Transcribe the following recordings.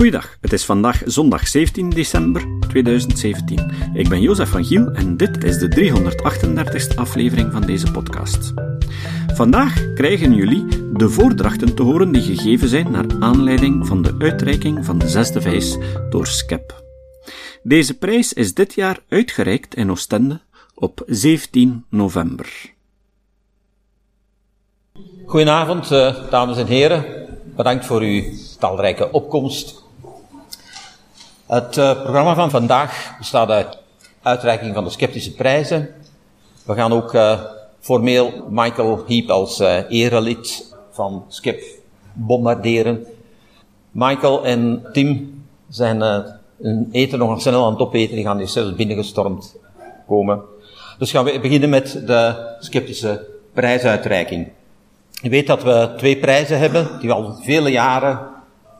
Goeiedag, het is vandaag zondag 17 december 2017. Ik ben Jozef van Giel en dit is de 338ste aflevering van deze podcast. Vandaag krijgen jullie de voordrachten te horen die gegeven zijn naar aanleiding van de uitreiking van de zesde vijs door SCEP. Deze prijs is dit jaar uitgereikt in Oostende op 17 november. Goedenavond, eh, dames en heren. Bedankt voor uw talrijke opkomst. Het uh, programma van vandaag bestaat uit uitreiking van de sceptische prijzen. We gaan ook uh, formeel Michael Heap als uh, erelid van Skip bombarderen. Michael en Tim zijn hun eten nog snel aan het opeten. Die gaan hier zelfs binnengestormd komen. Dus gaan we beginnen met de sceptische prijsuitreiking. Je weet dat we twee prijzen hebben, die we al vele jaren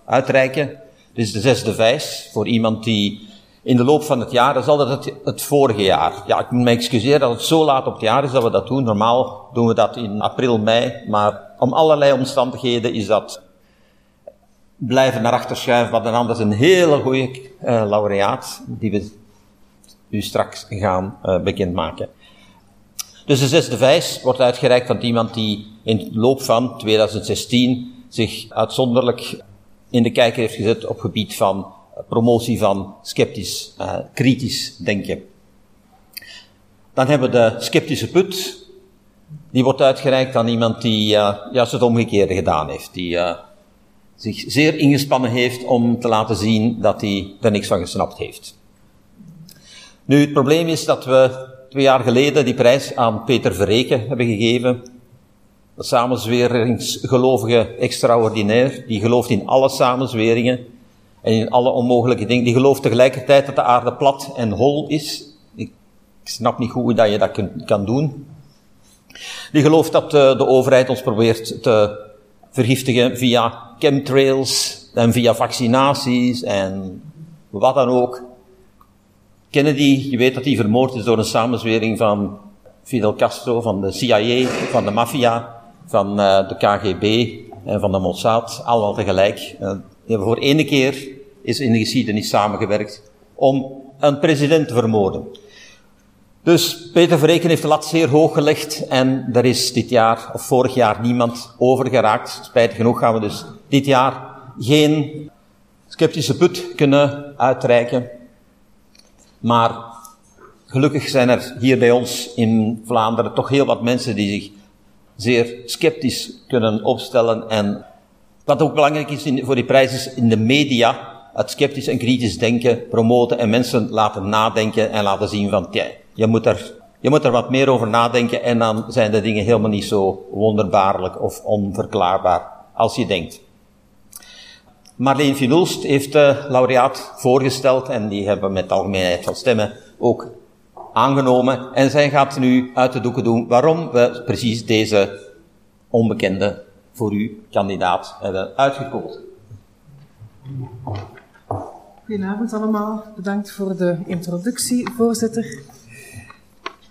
uitreiken. Dit is de zesde vijs, voor iemand die in de loop van het jaar, dat is altijd het, vorige jaar. Ja, ik moet me excuseren dat het zo laat op het jaar is dat we dat doen. Normaal doen we dat in april, mei, maar om allerlei omstandigheden is dat blijven naar achter schuiven, wat dan anders een hele goede uh, laureaat, die we u straks gaan uh, bekendmaken. Dus de zesde vijs wordt uitgereikt aan iemand die in de loop van 2016 zich uitzonderlijk in de kijker heeft gezet op gebied van promotie van sceptisch, uh, kritisch denken. Dan hebben we de sceptische put. Die wordt uitgereikt aan iemand die uh, juist het omgekeerde gedaan heeft. Die zich zeer ingespannen heeft om te laten zien dat hij er niks van gesnapt heeft. Nu, het probleem is dat we twee jaar geleden die prijs aan Peter Verreken hebben gegeven. Een samenzweringsgelovige extraordinair. Die gelooft in alle samenzweringen en in alle onmogelijke dingen. Die gelooft tegelijkertijd dat de aarde plat en hol is. Ik snap niet hoe dat je dat kan doen. Die gelooft dat de, de overheid ons probeert te vergiftigen via chemtrails en via vaccinaties en wat dan ook. Kennedy, je weet dat hij vermoord is door een samenzwering van Fidel Castro, van de CIA, van de maffia, van uh, de KGB en van de Mossad, allemaal tegelijk. Hebben voor ene keer is in de geschiedenis samengewerkt om een president te vermoorden. Dus Peter Verreken heeft de lat zeer hoog gelegd en er is dit jaar of vorig jaar niemand overgeraakt. Spijtig genoeg gaan we dus dit jaar geen sceptische put kunnen uitreiken. Maar gelukkig zijn er hier bij ons in Vlaanderen toch heel wat mensen die zich zeer sceptisch kunnen opstellen. En wat ook belangrijk is voor die prijs is in de media het sceptisch en kritisch denken promoten en mensen laten nadenken en laten zien van, tja, je moet er, je moet er wat meer over nadenken en dan zijn de dingen helemaal niet zo wonderbaarlijk of onverklaarbaar als je denkt. Marleen Finulst heeft de laureaat voorgesteld en die hebben met algemeenheid van stemmen ook aangenomen. En zij gaat nu uit de doeken doen waarom we precies deze onbekende voor u kandidaat hebben uitgekozen. Goedenavond allemaal. Bedankt voor de introductie, voorzitter.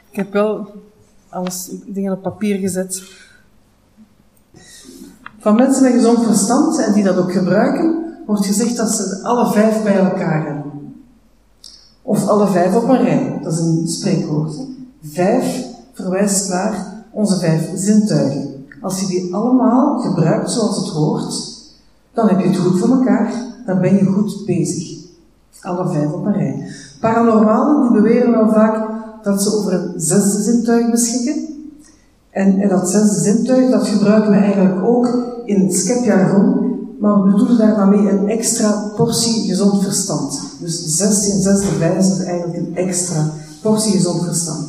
Ik heb wel alles dingen op papier gezet. Van mensen met gezond verstand en die dat ook gebruiken, wordt gezegd dat ze alle vijf bij elkaar hebben. Of alle vijf op een rij. Dat is een spreekwoord. Vijf verwijst naar onze vijf zintuigen. Als je die allemaal gebruikt zoals het hoort, dan heb je het goed voor elkaar, dan ben je goed bezig. Alle vijf op een rij. Paranormalen die beweren wel vaak dat ze over een zesde zintuig beschikken. En, dat zesde zintuig, dat gebruiken we eigenlijk ook in het skepjargon, maar we bedoelen daar dan mee een extra portie gezond verstand. Dus zesde en zesde wijze is eigenlijk een extra portie gezond verstand.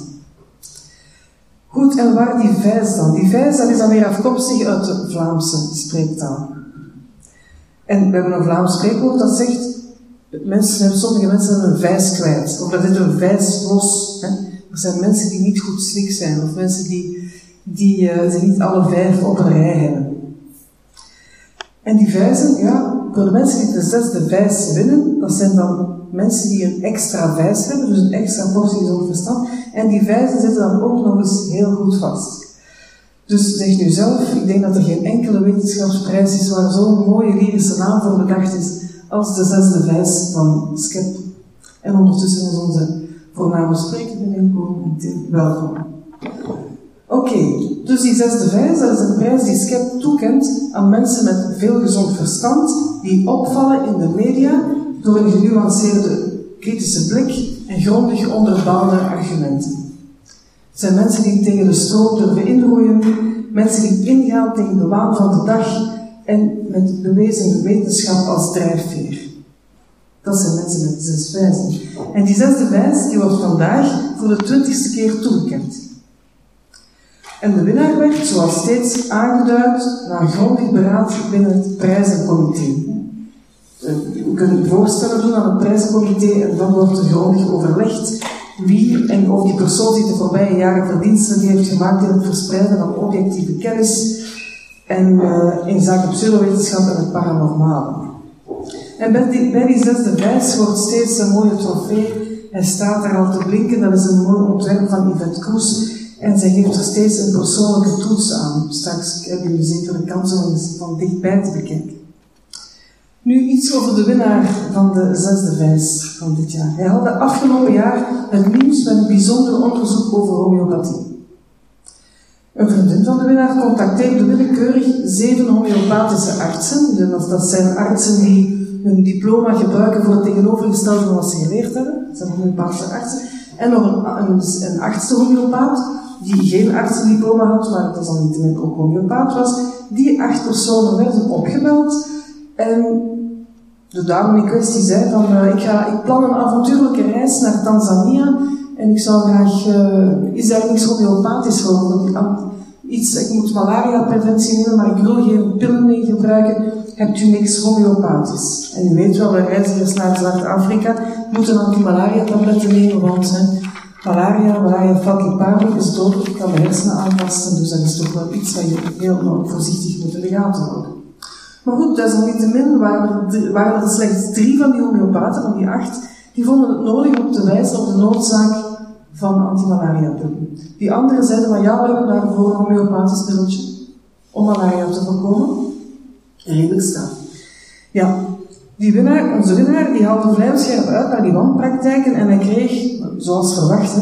Goed, en waar die vijs dan? Die vijs dat is dan weer afkomstig uit de Vlaamse spreektaal. En we hebben een Vlaams spreekwoord dat zegt, mensen sommige mensen hebben een vijs kwijt, of er zit een vijs los. Hè? Er zijn mensen die niet goed slik zijn, of mensen die, die uh, niet alle vijf op een rij hebben. En die vijzen, ja, voor de mensen die de zesde vijs winnen, dat zijn dan mensen die een extra vijs hebben, dus een extra portie gezond verstand. En die vijzen zitten dan ook nog eens heel goed vast. Dus zeg nu zelf, ik denk dat er geen enkele wetenschapsprijs is waar zo'n mooie lyrische naam voor bedacht is als de zesde vijs van SCEP. En ondertussen is onze voorname spreker binnenkomen. Welkom. Dus die zesde vijs, dat is een prijs die SCEP toekent aan mensen met veel gezond verstand, die opvallen in de media door een genuanceerde kritische blik en grondig onderbouwde argumenten. Het zijn mensen die tegen de stroom durven inroeien, mensen die ingaan tegen de waan van de dag en met bewezen wetenschap als drijfveer. Dat zijn mensen met zes wijzen. En die zesde wijs die wordt vandaag voor de twintigste keer toegekend. En de winnaar werd, zoals steeds, aangeduid na grondig beraad binnen het prijzencomité. Eh, we kunnen voorstellen doen aan het prijzencomité en dan wordt er grondig overlegd wie en of die persoon zich de voorbije jaren verdiensten heeft gemaakt in het verspreiden van objectieve kennis en uh, in zaken pseudowetenschap en het paranormale. En bij die, die zesde wijs wordt steeds een mooie trofee en staat er al te blinken. Dat is een mooi ontwerp van Yvette Kroes. En zij geeft er steeds een persoonlijke toets aan. Straks hebben jullie zeker de kans om eens van dichtbij te bekijken. Nu iets over de winnaar van de zesde wijs van dit jaar. Hij had de afgelopen jaar het nieuws met een bijzonder onderzoek over homeopathie. Een vriendin van de winnaar contacteerde willekeurig zeven homeopathische artsen. Dat zijn artsen die hun diploma gebruiken voor het tegenovergestelde van wat ze geleerd hebben. Dat zijn homeopathische artsen. En nog een, een, homeopaat, die geen artsendiploma had, maar niet ook homeopaat was. Die acht personen werden opgebeld. En de dame in kwestie zei van, uh, ik, ga, ik plan een avontuurlijke reis naar Tanzania en ik zou graag, uh, is daar niks homeopathisch voor? Iets, ik moet malaria-preventie nemen, maar ik wil geen pillen mee gebruiken. Hebt u niks homeopathisch? En u weet wel, de reizigers naar Zuid-Afrika moeten anti-malaria-tabletten nemen, want malaria, malaria falciparum is dood, ik kan de hersenen aantasten, dus dat is toch wel iets wat je heel voorzichtig moet in de gaten houden. Maar goed, desalniettemin waren er, waren er slechts drie van die homeopaten, van die acht, die vonden het nodig om te wijzen op de noodzaak van antimalaria-pillen. Die anderen zeiden van ja, we hebben daarvoor een homeopathisch middeltje om malaria te voorkomen. Redelijk staan. Ja, die winnaar, onze winnaar, die haalde vlijmscherp uit naar die wanpraktijken en hij kreeg, zoals verwacht,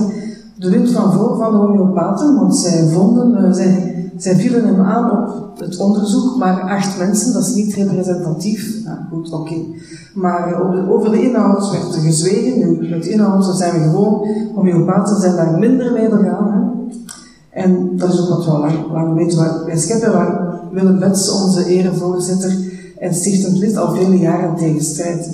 de wind van voor van de homeopaten, want zij vonden, uh, zij zij vielen hem aan op het onderzoek, maar acht mensen, dat is niet representatief. Goed, oké. Maar eh, over de, inhoud werd er gezwegen. Nu, met inhoud zijn we gewoon, homeopaten zijn daar minder mee begaan. Hè. En dat is ook wat we al lang, lang weten. Wij scheppen waar Willem Bets, onze erevoorzitter en stichtend lid, al vele jaren tegen strijdt.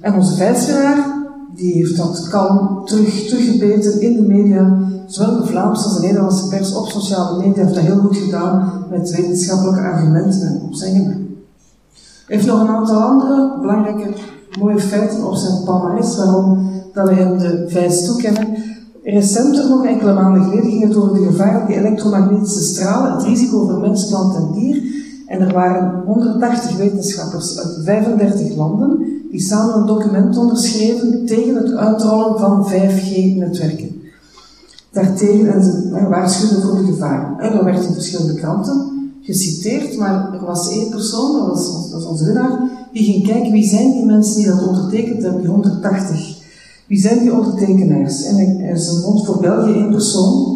En onze vijfwinnaar, die heeft dat kalm terug, teruggebeten in de media zowel de Vlaamse als de Nederlandse pers op sociale media heeft dat heel goed gedaan met wetenschappelijke argumenten en op zijn gemak. Hij heeft nog een aantal andere belangrijke mooie feiten op zijn palmarès, waarom dat we hem de vijs toekennen. Recenter, nog enkele maanden geleden, ging het over de gevaarlijke elektromagnetische stralen, het risico voor mens, plant en dier. En er waren 180 wetenschappers uit 35 landen die samen een document onderschreven tegen het uitrollen van 5G-netwerken daartegen en ze waarschuwden voor de gevaren. En er werd in verschillende kranten geciteerd, maar er was één persoon, dat was, dat was onze winnaar, die ging kijken wie zijn die mensen die dat ondertekend hebben, die 180. Wie zijn die ondertekenaars? En ze vond voor België één persoon,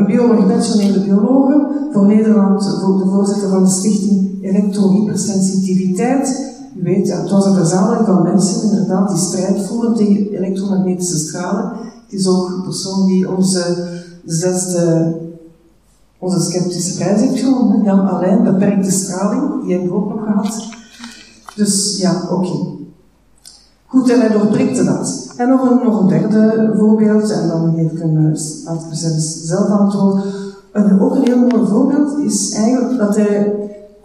een bioloog, biologe, voor Nederland voor de voorzitter van de stichting Elektrohypersensitiviteit. U weet, het was een verzameling van mensen inderdaad die strijd voeren tegen elektromagnetische stralen. Het is ook een persoon die onze zesde, onze sceptische prijs heeft gewonnen. Jan Alain, beperkte straling, die hebben we ook nog gehad. Dus ja, oké. Goed, en hij doorprikte dat. En nog een, nog een derde voorbeeld, en dan geef ik een, laat ik zelf antwoord. Een, ook een heel mooi voorbeeld is eigenlijk dat hij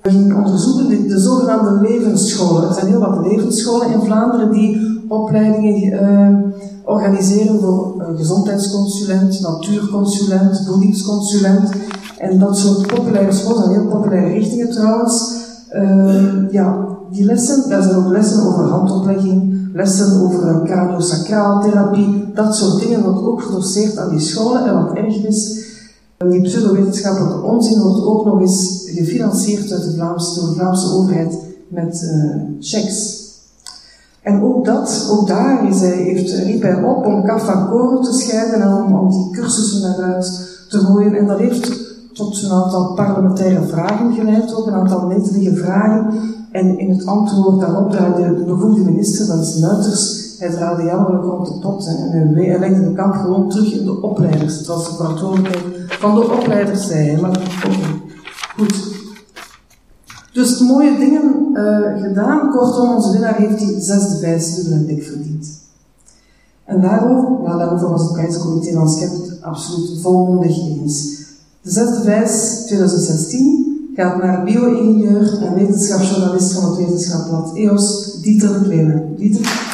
ging onderzoeken de, de zogenaamde levensscholen. Er zijn heel wat levensscholen in Vlaanderen die opleidingen uh, organiseren voor gezondheidsconsulent, natuurconsulent, voedingsconsulent en dat soort populaire scholen, zijn heel populaire richtingen trouwens. Uh, ja, die lessen, daar zijn ook lessen over handoplegging, lessen over craniosacraaltherapie, dat soort dingen wordt ook gedoseerd aan die scholen. En wat erg is, die pseudowetenschappelijke onzin wordt ook nog eens gefinancierd uit door de Vlaamse overheid met uh, checks. En ook dat, ook daar heeft, riep hij op om kaf van koren te scheiden en om, om die cursussen eruit te gooien. En dat heeft tot een aantal parlementaire vragen geleid, ook een aantal netelige vragen. En in het antwoord daarop draaide de bevoegde minister, dat is Nuiters, hij draaide jammerlijk rond de pot en hij legde de kamp gewoon terug in de opleiders. Het was de verantwoordelijkheid van de opleiders, zei hij, maar goed. Dus mooie dingen uh, gedaan. Kortom, onze winnaar heeft die zesde en dik verdiend. En daarover, nou, daarover was het prijzencomité van Skep absoluut volmondig eens. De zesde vijs 2016 gaat naar bio-ingenieur en wetenschapsjournalist van het wetenschapblad EOS, Dieter de. Dieter.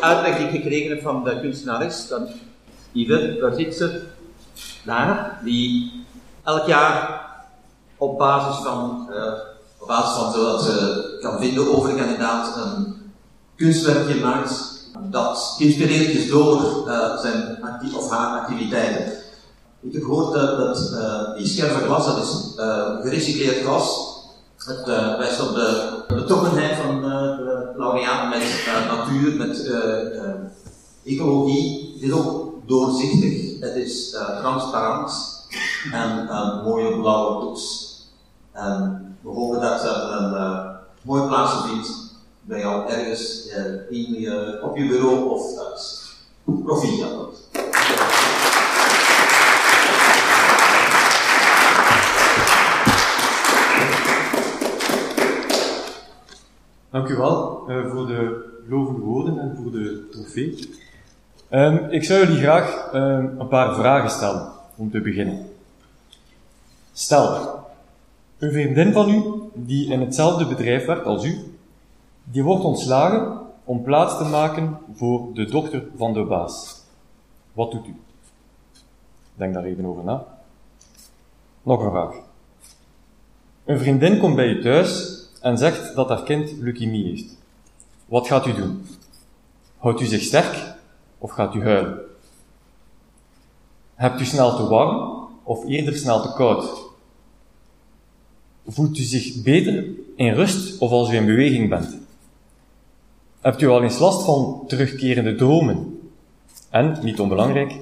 uitleg die ik gekregen heb van de kunstenares, dan daar zit ze, daar, die elk jaar op basis van, uh, op basis van zodat ze kan vinden over de kandidaat een kunstwerkje maakt dat geïnspireerd is door uh, zijn of haar activiteiten. Ik heb gehoord dat, dat uh, die scherpe glas, dat is gerecycleerd glas, het wijst op de betrokkenheid van de laureaat met natuur, met ecologie. Het is ook doorzichtig, het is transparant en een mooie blauwe toets. En we hopen dat dat een uh, mooie plaats vindt bij jou ergens uh, in, uh, op je bureau of thuis. Proficiat. Dank u wel voor de lovende woorden en voor de trofee. Um, ik zou jullie graag um, een paar vragen stellen om te beginnen. Stel, een vriendin van u, die in hetzelfde bedrijf werkt als u, die wordt ontslagen om plaats te maken voor de dochter van de baas. Wat doet u? Denk daar even over na. Nog een vraag. Een vriendin komt bij u thuis en zegt dat haar kind leukemie heeft. Wat gaat u doen? Houdt u zich sterk of gaat u huilen? Hebt u snel te warm of eerder snel te koud? Voelt u zich beter in rust of als u in beweging bent? Hebt u al eens last van terugkerende dromen? En, niet onbelangrijk,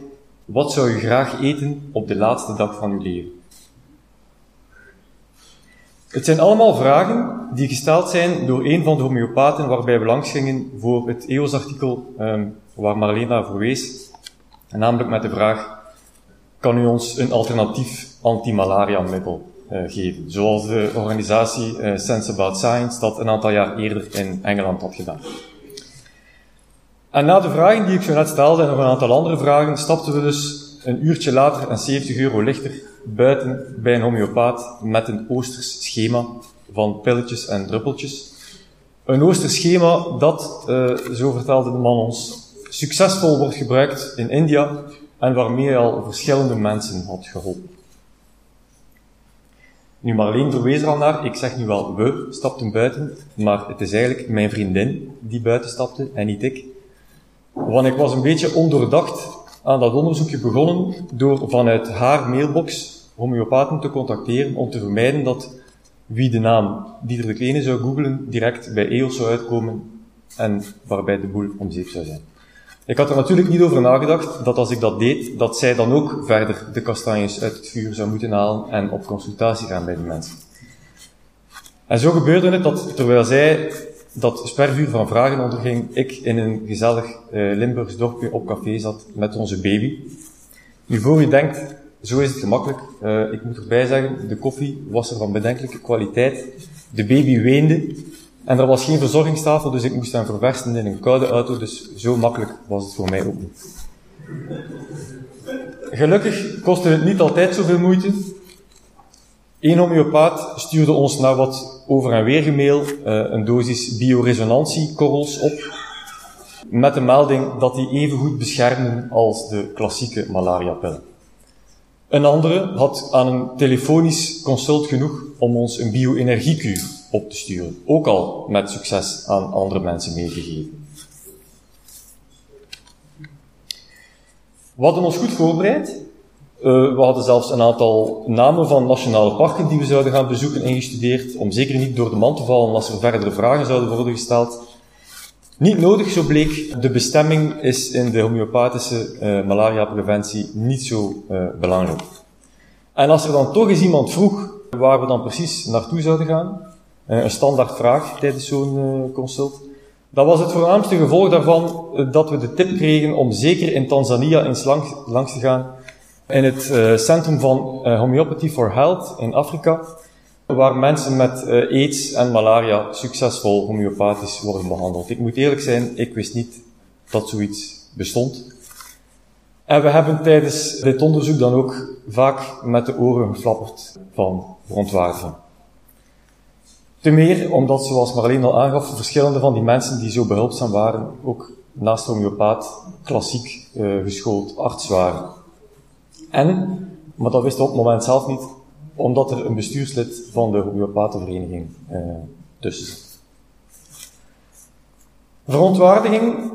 wat zou u graag eten op de laatste dag van uw leven? Het zijn allemaal vragen die gesteld zijn door een van de homeopaten waarbij we langs gingen voor het EOS-artikel um, waar Marlena voor wees. Namelijk met de vraag, kan u ons een alternatief anti-malaria-middel geven? Zoals de organisatie uh, Sense About Science dat een aantal jaar eerder in Engeland had gedaan. En na de vragen die ik zo net stelde en nog een aantal andere vragen, stapten we dus een uurtje later en 70 euro lichter buiten bij een homeopaat met een oosters schema van pilletjes en druppeltjes. Een oosters schema dat, uh, zo vertelde de man ons, succesvol wordt gebruikt in India en waarmee hij al verschillende mensen had geholpen. Nu, Marleen verwees er al naar, ik zeg nu wel we stapten buiten, maar het is eigenlijk mijn vriendin die buiten stapte en niet ik. Want ik was een beetje ondoordacht aan dat onderzoekje begonnen door vanuit haar mailbox homeopaten te contacteren om te vermijden dat wie de naam Dieter de Kleine zou googlen direct bij EOS zou uitkomen en waarbij de boel om zou zijn. Ik had er natuurlijk niet over nagedacht dat als ik dat deed, dat zij dan ook verder de kastanjes uit het vuur zou moeten halen en op consultatie gaan bij die mensen. En zo gebeurde het dat terwijl zij dat spervuur van vragen onderging, ik in een gezellig uh, Limburgs dorpje op café zat met onze baby. Nu voor u denkt, zo is het gemakkelijk. Uh, ik moet erbij zeggen, de koffie was er van bedenkelijke kwaliteit. De baby weende. En er was geen verzorgingstafel, dus ik moest hem verversen in een koude auto, dus zo makkelijk was het voor mij ook niet. Gelukkig kostte het niet altijd zoveel moeite. Eén homeopaat stuurde ons na wat over- en weer gemail uh, een dosis bioresonantiekorrels op, met de melding dat die even goed beschermen als de klassieke malariapillen. Een andere had aan een telefonisch consult genoeg om ons een bio-energiekuur op te sturen. Ook al met succes aan andere mensen meegegeven. We hadden ons goed voorbereid. Uh, we hadden zelfs een aantal namen van nationale parken die we zouden gaan bezoeken ingestudeerd, om zeker niet door de man te vallen als er verdere vragen zouden worden gesteld. Niet nodig, zo bleek. De bestemming is in de homeopathische uh, malariapreventie niet zo uh, belangrijk. En als er dan toch eens iemand vroeg waar we dan precies naartoe zouden gaan, een standaard vraag tijdens zo'n consult, dat was het voornaamste gevolg daarvan dat we de tip kregen om zeker in Tanzania eens langs, langs te gaan in het centrum van uh, Homeopathy for Health in Afrika, waar mensen met aids en malaria succesvol homeopathisch worden behandeld. Ik moet eerlijk zijn, ik wist niet dat zoiets bestond. En we hebben tijdens dit onderzoek dan ook vaak met de oren geflapperd van verontwaardiging. Te meer omdat, zoals Marleen al aangaf, verschillende van die mensen die zo behulpzaam waren, ook naast homeopaat klassiek geschoold arts waren. En, maar dat wisten op het moment zelf niet, omdat er een bestuurslid van de homeopatenvereniging eh, tussen zit. Verontwaardiging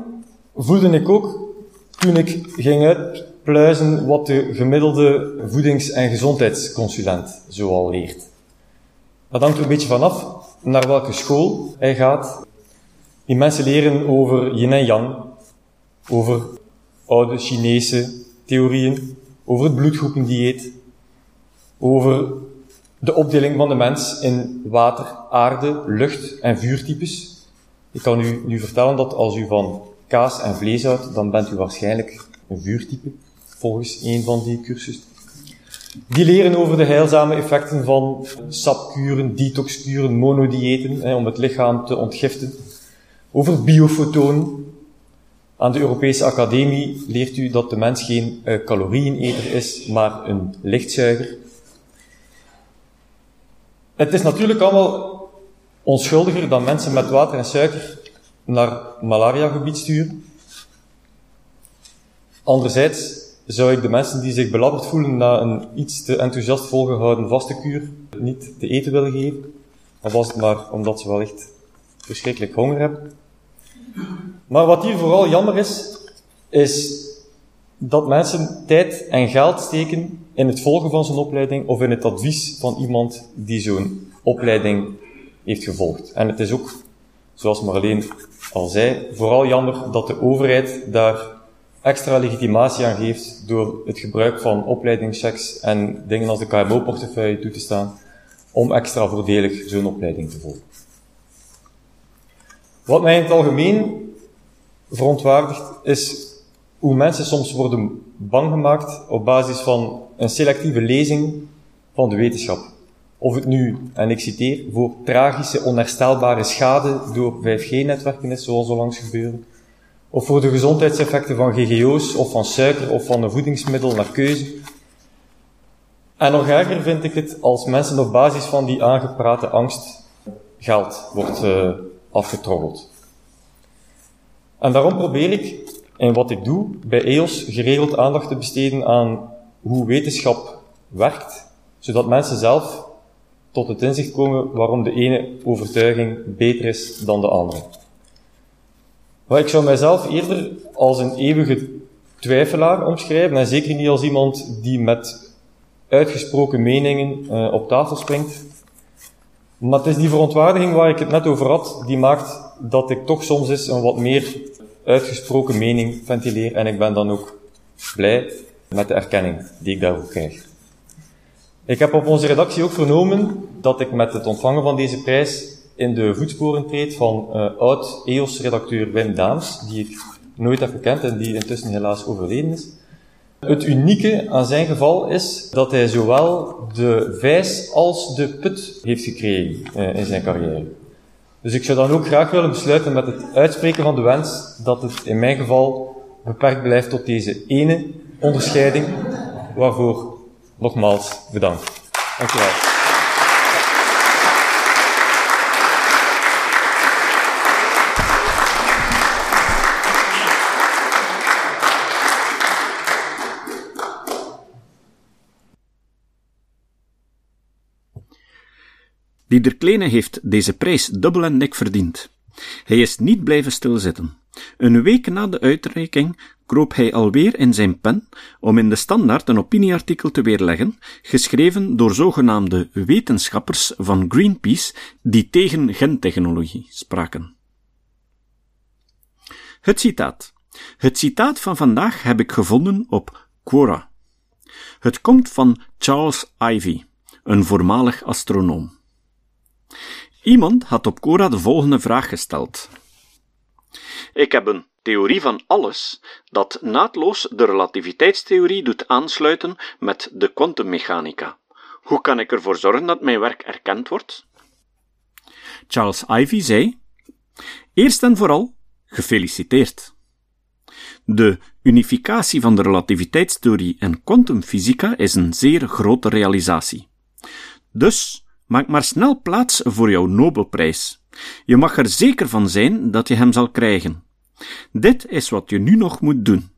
voelde ik ook toen ik ging uitpluizen wat de gemiddelde voedings- en gezondheidsconsulent zoal leert. Dat hangt er een beetje vanaf naar welke school hij gaat. Die mensen leren over yin en yang, over oude Chinese theorieën, over het bloedgroependieet, over de opdeling van de mens in water, aarde, lucht en vuurtypes. Ik kan u nu vertellen dat als u van kaas en vlees houdt, dan bent u waarschijnlijk een vuurtype, volgens een van die cursussen. Die leren over de heilzame effecten van sapkuren, detoxkuren, monodiëten, om het lichaam te ontgiften. Over biofotonen, aan de Europese Academie leert u dat de mens geen uh, calorieëneter is, maar een lichtzuiger. Het is natuurlijk allemaal onschuldiger dan mensen met water en suiker naar malariagebied sturen. Anderzijds zou ik de mensen die zich belabberd voelen na een iets te enthousiast volgehouden vaste kuur niet te eten willen geven. Al was het maar omdat ze wellicht verschrikkelijk honger hebben. Maar wat hier vooral jammer is, is dat mensen tijd en geld steken in het volgen van zo'n opleiding of in het advies van iemand die zo'n opleiding heeft gevolgd. En het is ook, zoals Marleen al zei, vooral jammer dat de overheid daar extra legitimatie aan geeft door het gebruik van opleidingschecks en dingen als de KMO-portefeuille toe te staan om extra voordelig zo'n opleiding te volgen. Wat mij in het algemeen verontwaardigd is hoe mensen soms worden bang gemaakt op basis van een selectieve lezing van de wetenschap. Of het nu, en ik citeer, voor tragische onherstelbare schade door 5G-netwerken is, zoals zo langs gebeuren, of voor de gezondheidseffecten van GGO's, of van suiker, of van een voedingsmiddel naar keuze. En nog erger vind ik het als mensen op basis van die aangeprate angst geld wordt uh, afgetroggeld. En daarom probeer ik, in wat ik doe, bij EOS geregeld aandacht te besteden aan hoe wetenschap werkt, zodat mensen zelf tot het inzicht komen waarom de ene overtuiging beter is dan de andere. Maar ik zou mijzelf eerder als een eeuwige twijfelaar omschrijven, en zeker niet als iemand die met uitgesproken meningen uh, op tafel springt. Maar het is die verontwaardiging waar ik het net over had, die maakt dat ik toch soms eens een wat meer uitgesproken mening ventileer en ik ben dan ook blij met de erkenning die ik daarvoor krijg. Ik heb op onze redactie ook vernomen dat ik met het ontvangen van deze prijs in de voetsporen treed van uh, oud-EOS-redacteur Wim Daams, die ik nooit heb gekend en die intussen helaas overleden is. Het unieke aan zijn geval is dat hij zowel de vijs als de put heeft gekregen uh, in zijn carrière. Dus ik zou dan ook graag willen besluiten met het uitspreken van de wens dat het in mijn geval beperkt blijft tot deze ene onderscheiding, waarvoor nogmaals bedankt. Dank Lieder Kleine heeft deze prijs dubbel en dik verdiend. Hij is niet blijven stilzitten. Een week na de uitreiking kroop hij alweer in zijn pen om in de standaard een opinieartikel te weerleggen, geschreven door zogenaamde wetenschappers van Greenpeace die tegen gentechnologie spraken. Het citaat. Het citaat van vandaag heb ik gevonden op Quora. Het komt van Charles Ivy, een voormalig astronoom. Iemand had op Quora de volgende vraag gesteld. Ik heb een theorie van alles dat naadloos de relativiteitstheorie doet aansluiten met de kwantummechanica. Hoe kan ik ervoor zorgen dat mijn werk erkend wordt? Charles Ivy zei: Eerst en vooral, gefeliciteerd. De unificatie van de relativiteitstheorie en kwantumfysica is een zeer grote realisatie. Dus maak maar snel plaats voor jouw Nobelprijs. Je mag er zeker van zijn dat je hem zal krijgen. Dit is wat je nu nog moet doen.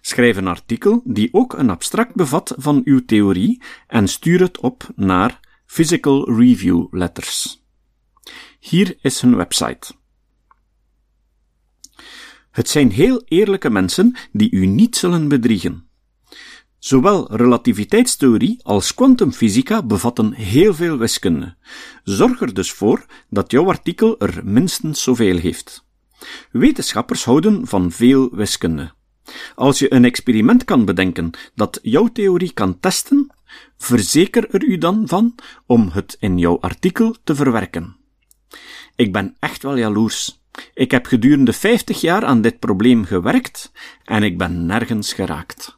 Schrijf een artikel die ook een abstract bevat van uw theorie en stuur het op naar Physical Review Letters. Hier is hun website. Het zijn heel eerlijke mensen die u niet zullen bedriegen. Zowel relativiteitstheorie als kwantumfysica bevatten heel veel wiskunde. Zorg er dus voor dat jouw artikel er minstens zoveel heeft. Wetenschappers houden van veel wiskunde. Als je een experiment kan bedenken dat jouw theorie kan testen, verzeker er u dan van om het in jouw artikel te verwerken. Ik ben echt wel jaloers. Ik heb gedurende 50 jaar aan dit probleem gewerkt en ik ben nergens geraakt.